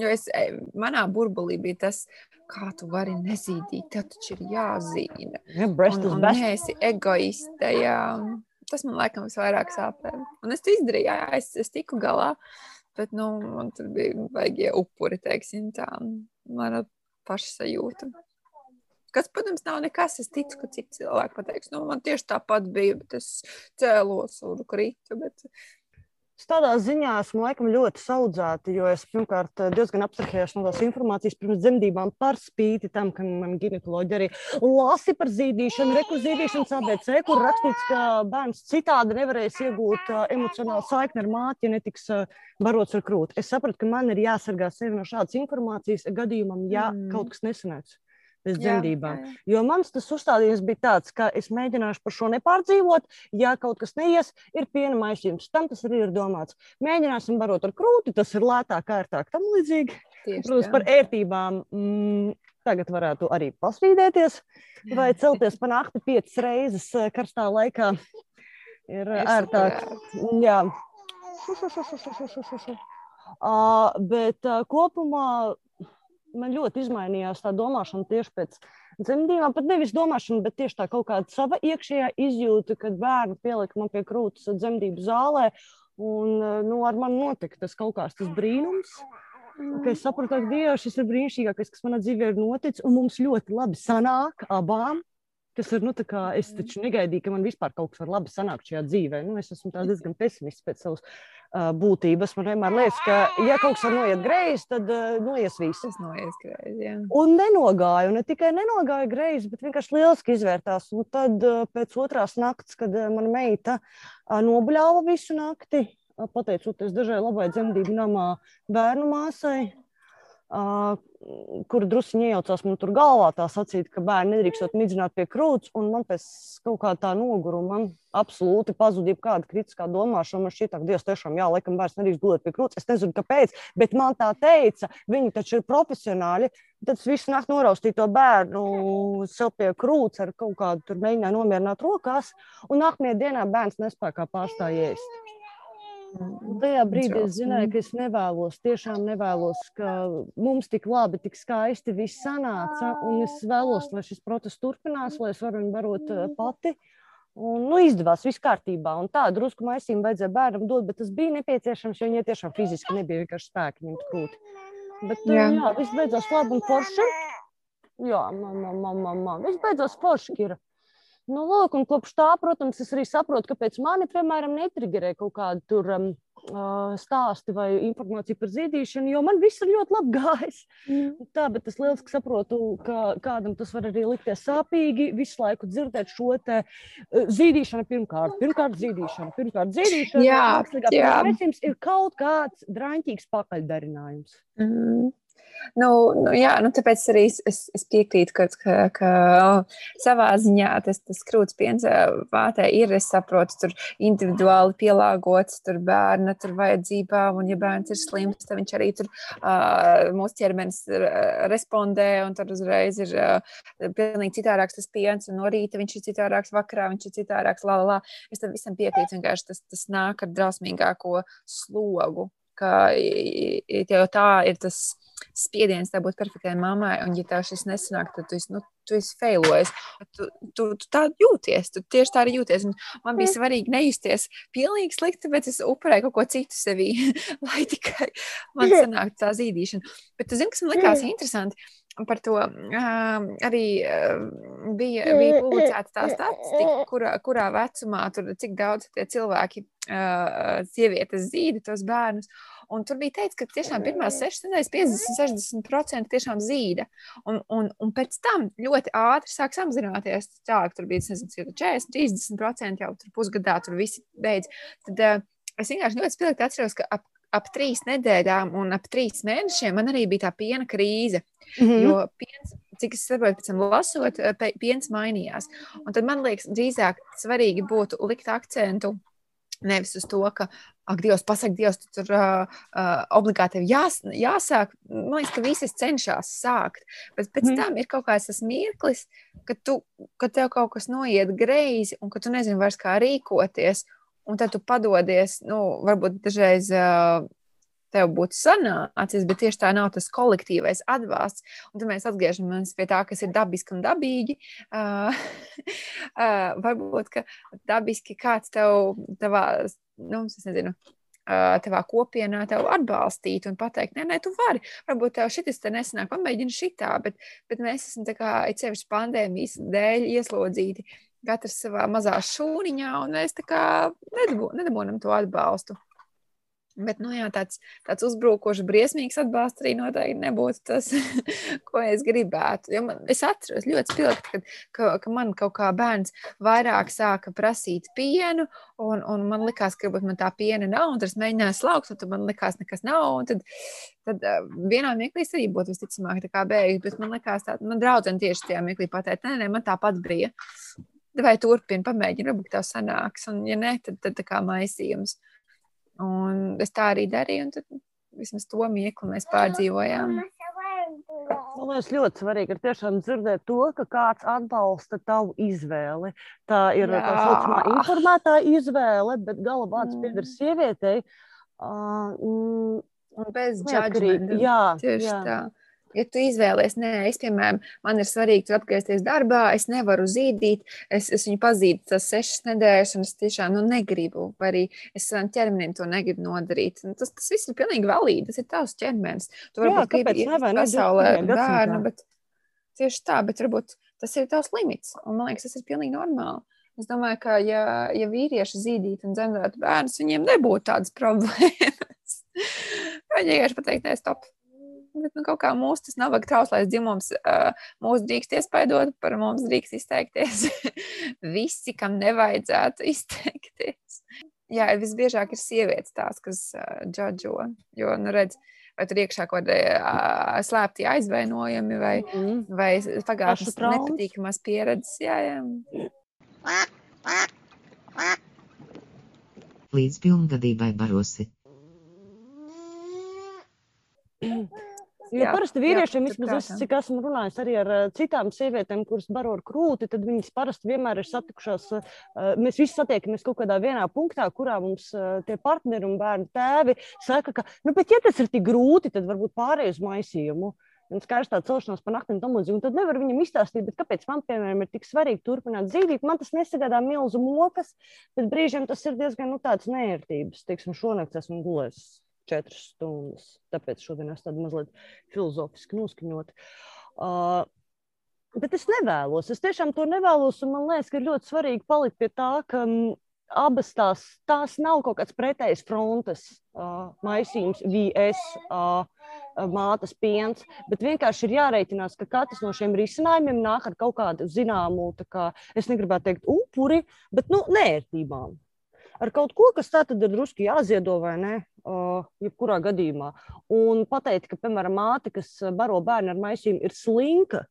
Jo es, e, manā burbulī bija tas, kā tu vari nezīdīt, tev taču ir jāzīda. Ja, un, un neesi egoiste, jā. Tas man laikam visvairāk sāpē. Un es to izdarīju, jā, es, es tiku galā, bet, nu, man tur bija vajag upuri, teiksim tā, mana pašsajūta. Kas, protams, nav nekas. Es ticu, ka citi cilvēki pateiks, nu, man tieši tāpat bija, bet es cēlos un kritu. Bet Es tādā ziņā esmu laikam ļoti saudzēta, jo es pirmkārt diezgan abstrahējos no tās informācijas pirms dzemdībām par spīti tam, ka man ginekoloģi arī lasi par zīdīšanu, rekuzīdīšanas ABC, kur rakstīts, ka bērns citādi nevarēs iegūt emocionālu saikni ar māti, ja netiks barots ar krūti. Es sapratu, ka man ir jāsargā sevi no šādas informācijas gadījumam, ja mm. kaut kas nesanāks pēc dzemdībām. Jā, jā. Jo mans tas uzstādījums bija tāds, ka es mēģināšu par šo nepārdzīvot. Ja kaut kas neies, ir piena maisījums. Tam tas arī ir domāts. Mēģināsim barot ar krūti, tas ir lētāk, ērtāk, tam līdzīgi. Tieši, Protams, jā. par ērtībām. Mm, Tagad varētu arī pasvīdēties vai celties pa nakti piecas reizes eh, karstā laikā. Ir ērtāk. Jā. Uh, bet uh, kopumā man ļoti izmainījās tā domāšana tieši pēc dzemdībām. Pat nevis domāšana, bet tieši tā kaut kāda sava iekšējā izjūta, kad bērni pielika man pie krūtis dzemdību zālē. Un nu, ar mani notika tas kaut kāds tas brīnums. Ka es sapratu, ka Dievs, šis ir brīnišķīgākais, kas manā dzīvē ir noticis, un mums ļoti labi sanāk abām. Tas ir, nu, kā, es taču negaidīju, ka man vispār kaut kas var labi sanākt šajā dzīvē. Nu, es esmu diezgan pesimists pēc savas uh, būtības. Man vienmēr liekas, ka, ja kaut kas var noiet greizi, tad uh, noies viss. Tas noies greizi, jā. Un nenogāju, ne tikai nenogāju greizi, bet vienkārši lieliski izvērtās. Un tad uh, pēc otrās nakts, kad uh, mana meita uh, nobļāva visu nakti, uh, pateicoties dažai labai dzemdību namā bērnu māsai, kur druskuļi iejaucās man tur galvā, tā sacīt, ka bērni nedrīkstot midzināt pie krūts, un man pēc kaut kā tā noguruma absolūti pazuda kāda kritiskā domāšana. Man šķiet, ka Dievs tiešām, jā, laikam bērns nedrīkst gulēt pie krūts. Es nezinu, kāpēc, bet man tā teica, viņi taču ir profesionāļi. Tad es visu nakti noraustīju to bērnu sev pie krūts ar kaut kādu tur mēģināju nomierināt rokās, un nākamajā dienā bērns nespēja kā pārstāj ēst. Tajā brīdī es zināju, ka es nevēlos, tiešām nevēlos, ka mums tik labi, tik skaisti viss sanāca. Un es vēlos, lai šis process turpinās, lai es varu viņu barot eh, pati. Un, nu, izdevās, viss kārtībā. Un tā drusku maisīm vajadzēja bērnam dot, bet tas bija nepieciešams, jo viņai tiešām fiziski nebija vienkārši spēki ņemt krūti. Bet jā, jā viss beidzās labi un forši. Jā, mamma, mamma, mamma. Viss beidzās forši. Ir. Nu, lūk, un kopš tā, protams, es arī saprotu, kāpēc mani, piemēram, netrigerē kaut kāda tur um, stāsti vai informācija par zīdīšanu, jo man viss ir ļoti labi gājis. Mm. Tā, bet es lieliski saprotu, ka kādam tas var arī likties sāpīgi visu laiku dzirdēt šo te zīdīšanu pirmkārt. Pirmkārt, zīdīšana, pirmkārt, zīdīšana. Jā, jā. ir kaut kāds draņķīgs pakaļdarinājums. Mm. Nu, nu, jā, nu, tāpēc arī es, es, piekrītu, ka, ka, ka savā ziņā tas, tas krūts piens vātē ir, es saprotu, tur individuāli pielāgots tur bērna tur vajadzībām, un ja bērns ir slims, tad viņš arī tur uh, mūsu ķermenis respondē, un tad uzreiz ir uh, pilnīgi citādāks tas piens, un no rīta viņš ir citādāks, vakarā viņš ir citādāks, la, la, la. Es tam visam piekrītu, vienkārši tas, tas nāk ar drausmīgāko slogu, ka jau tā ir tas spiediens tev būt perfektai mammai, un, ja tev šis nesanāk, tad tu esi, nu, tu esi failojis. Tu, tu, tu tā jūties, tu tieši tā arī jūties. Un man bija svarīgi nejusties pilnīgi slikti, bet es upurēju kaut ko citu sevī, <laughs> lai tikai man sanāktu tā zīdīšana. Bet tu zini, kas man likās interesanti? par to um, arī uh, bija, bija publicēta tā statistika, <laughs> kurā, kurā vecumā tur cik daudz tie cilvēki, uh, sievietes zīda tos bērnus. Un tur bija teikts, ka tiešām pirmās sešas nedēļas 50-60% tiešām zīda. Un, un, un pēc tam ļoti ātri sāk samazināties. Tālāk tur bija, nezinu, 40, 30% jau tur pusgadā tur visi beidz. Tad uh, es vienkārši ļoti spilgti atceros, ka ap ap trīs nedēļām un ap trīs mēnešiem man arī bija tā piena krīze. Mm -hmm. Jo piens, cik es saprotu, pēc tam lasot, eh, piens mainījās. Un tad man liekas, drīzāk svarīgi būtu likt akcentu nevis uz to, ka, ak, Dievs, pasak, Dievs, tu tur uh, uh, obligāti jās, jāsāk. Man liekas, ka visi cenšas sākt, bet pēc mm. tam ir kaut kāds tas mirklis, ka, tu, ka tev kaut kas noiet greizi un ka tu nezini vairs kā rīkoties un tad tu padodies, nu, varbūt dažreiz uh, tev būtu sanācis, bet tieši tā nav tas kolektīvais atbalsts. Un tad mēs atgriežamies pie tā, kas ir dabiski un dabīgi. Uh, <laughs> uh, varbūt, ka dabiski kāds tev, tavā, nu, es nezinu, tavā kopienā tev atbalstīt un pateikt, nē, nē, tu vari. Varbūt tev šis te nesanāk, pamēģini šitā, bet, bet mēs esam tā kā, it sevišķi pandēmijas dēļ ieslodzīti katrs savā mazā šūniņā, un mēs tā kā nedabūjam to atbalstu. Bet, nu, jā, tāds, tāds uzbrukošs, briesmīgs atbalsts arī noteikti nebūtu tas, <laughs> ko es gribētu. Jo man, es atceros ļoti spilgti, ka, ka, ka man kaut kā bērns vairāk sāka prasīt pienu, un, un man likās, ka man tā piena nav, un es mēģināju slaukt, un tad man likās, nekas nav. Tad, tad uh, vienā mirklī arī būtu visticamāk tā kā beigas, bet man likās, tā, man draudzene tieši tajā mirklī pateica, nē, nē, man tāpat bija vai turpini, pamēģini, varbūt tā sanāks. Un, ja nē, tad, tad tā kā maisījums. Un es tā arī darīju, un tad vismaz to mieklu mēs pārdzīvojām. Man liekas, ļoti svarīgi ir tiešām dzirdēt to, ka kāds atbalsta tavu izvēli. Tā ir Jā. tā saucamā informētā izvēle, bet gala vārds mm. pieder sievietei. Uh, mm, Bez judgment. Jā, tieši jā. tā. Ja tu izvēlies, nē, es, piemēram, man ir svarīgi tur atgriezties darbā, es nevaru zīdīt, es, es viņu pazīstu tas sešas nedēļas, un es tiešām nu, negribu, vai arī es savam ķermenim to negribu nodarīt. Un tas, tas viss ir pilnīgi valīdi, tas ir tavs ķermenis. Tu varbūt gribi iet pasaulē bērnu, bet tieši tā, bet varbūt tas ir tavs limits, un man liekas, tas ir pilnīgi normāli. Es domāju, ka ja, ja vīrieši zīdītu un dzemdētu bērnus, viņiem nebūtu tādas <laughs> problēmas. Viņi vienkārši pateikt, nē, stop, bet nu, kaut kā mūsu tas nabaga trauslais dzimums uh, mūs drīkst iespaidot, par mums drīkst izteikties <laughs> visi, kam nevajadzētu izteikties. Jā, visbiežāk ir sievietes tās, kas džadžo, jo, nu redz, vai tur iekšā kaut kādi slēpti aizvainojumi vai, mm. vai pagājušas nepatīkamās pieredzes. Jā, jā. Līdz pilngadībai barosi. <clears throat> Jo jā, parasti vīriešiem, jā, vismaz es, cik esmu runājis arī ar citām sievietēm, kuras baro ar krūti, tad viņas parasti vienmēr ir satikušās. Mēs visi satiekamies kaut kādā vienā punktā, kurā mums tie partneri un bērnu tēvi saka, ka, nu, bet ja tas ir tik grūti, tad varbūt pārējais maisījumu. Un skaidrs tā celšanās pa naktīm tam līdzīgi. Un tad nevar viņam izstāstīt, kāpēc man, piemēram, ir tik svarīgi turpināt dzīvīt. Man tas nesagādā milzu mokas, bet brīžiem tas ir diezgan nu, tāds nērtības. Teiksim, šonakt esmu gulējis četras stundas. Tāpēc šodien es tādu mazliet filozofiski noskaņot. Uh, Bet es nevēlos. Es tiešām to nevēlos. Man liekas, ka ir ļoti svarīgi palikt pie tā, ka abas tās, tās nav kaut kāds pretējs frontes uh, maisījums, VS. Uh, Mātes piens, bet vienkārši ir jārēķinās, ka katrs no šiem risinājumiem nāk ar kaut kādu zināmu, kā, es negribētu teikt, upuri, bet nu, nērtībām ar kaut ko, kas tā tad ir drusku jāziedo vai ne, jebkurā gadījumā. Un pateikt, ka, piemēram, māte, kas baro bērnu ar maisīm, ir slinka,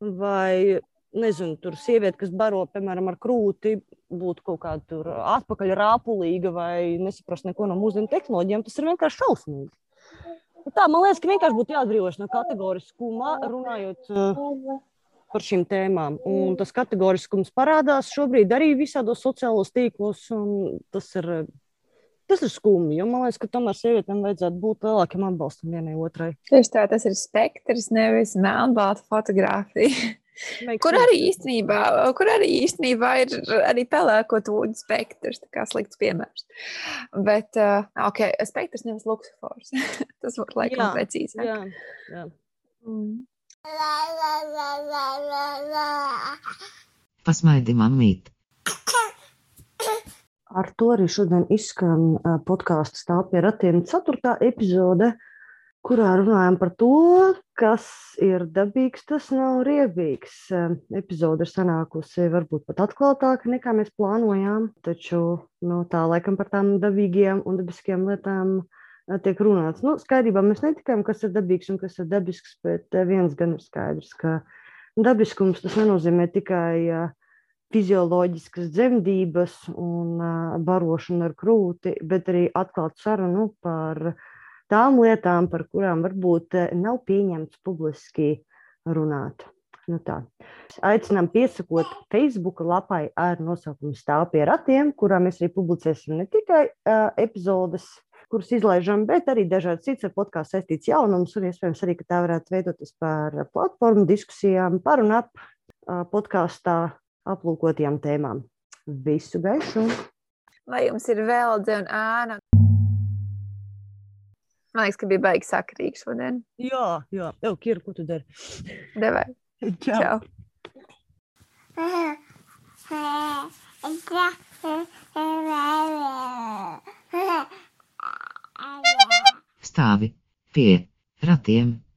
vai, nezinu, tur sieviete, kas baro, piemēram, ar krūti, būtu kaut kāda tur atpakaļ rāpulīga vai nesaprast neko no mūsdienu tehnoloģijām, tas ir vienkārši šausmīgi. Tā, man liekas, ka vienkārši būtu jāatbrīvojas no kategoriskuma, runājot uh, par šīm tēmām. Un tas kategoriskums parādās šobrīd arī visādos sociālos tīklos. Tas ir, tas ir skumji, jo man liekas, ka tomēr sievietēm vajadzētu būt lielākiem atbalstam vienai otrai. Tieši tā, tas ir spektrs, nevis melnbalta fotografija. Kur arī, īstenībā, kur arī īstenībā ir arī pelēko tūģu spektrs, tā kā slikts piemērs. Bet, uh, ok, spektrs nevis luksofors. <laughs> Tas būtu laikam jā, precīzāk. Jā, jā. Mm. Pasmaidi, mammīt! <coughs> Ar to arī šodien izskan podkāstu stāv pie ratiem ceturtā epizode, kurā runājam par to, kas ir dabīgs, tas nav riebīgs. Epizode ir sanākusi varbūt pat atklātāka nekā mēs plānojām, taču nu, tā laikam par tām dabīgiem un dabiskiem lietām tiek runāts. Nu, skaidrībā mēs netikām, kas ir dabīgs un kas ir dabisks, bet viens gan ir skaidrs, ka dabiskums tas nenozīmē tikai fizioloģiskas dzemdības un barošanu ar krūti, bet arī atklāt sarunu par tām lietām, par kurām varbūt nav pieņemts publiski runāt. Nu tā. Aicinām piesakot Facebook lapai ar nosaukumu Stāv pie ratiem, kurā mēs arī publicēsim ne tikai uh, epizodes kurus izlaižam, bet arī dažādas citas ar podkāstu saistītas jaunumus. Un iespējams arī, tā varētu veidoties par platformu diskusijām par un ap podkāstā aplūkotajām tēmām. Visu gaišu! Vai jums ir veldze un ēna? Man liekas, ka bija baigi sakrīgi šodien. Jā, jā. Tev, Kira, ko tu dari? Devai. Čau. Stāvi pie ratiem.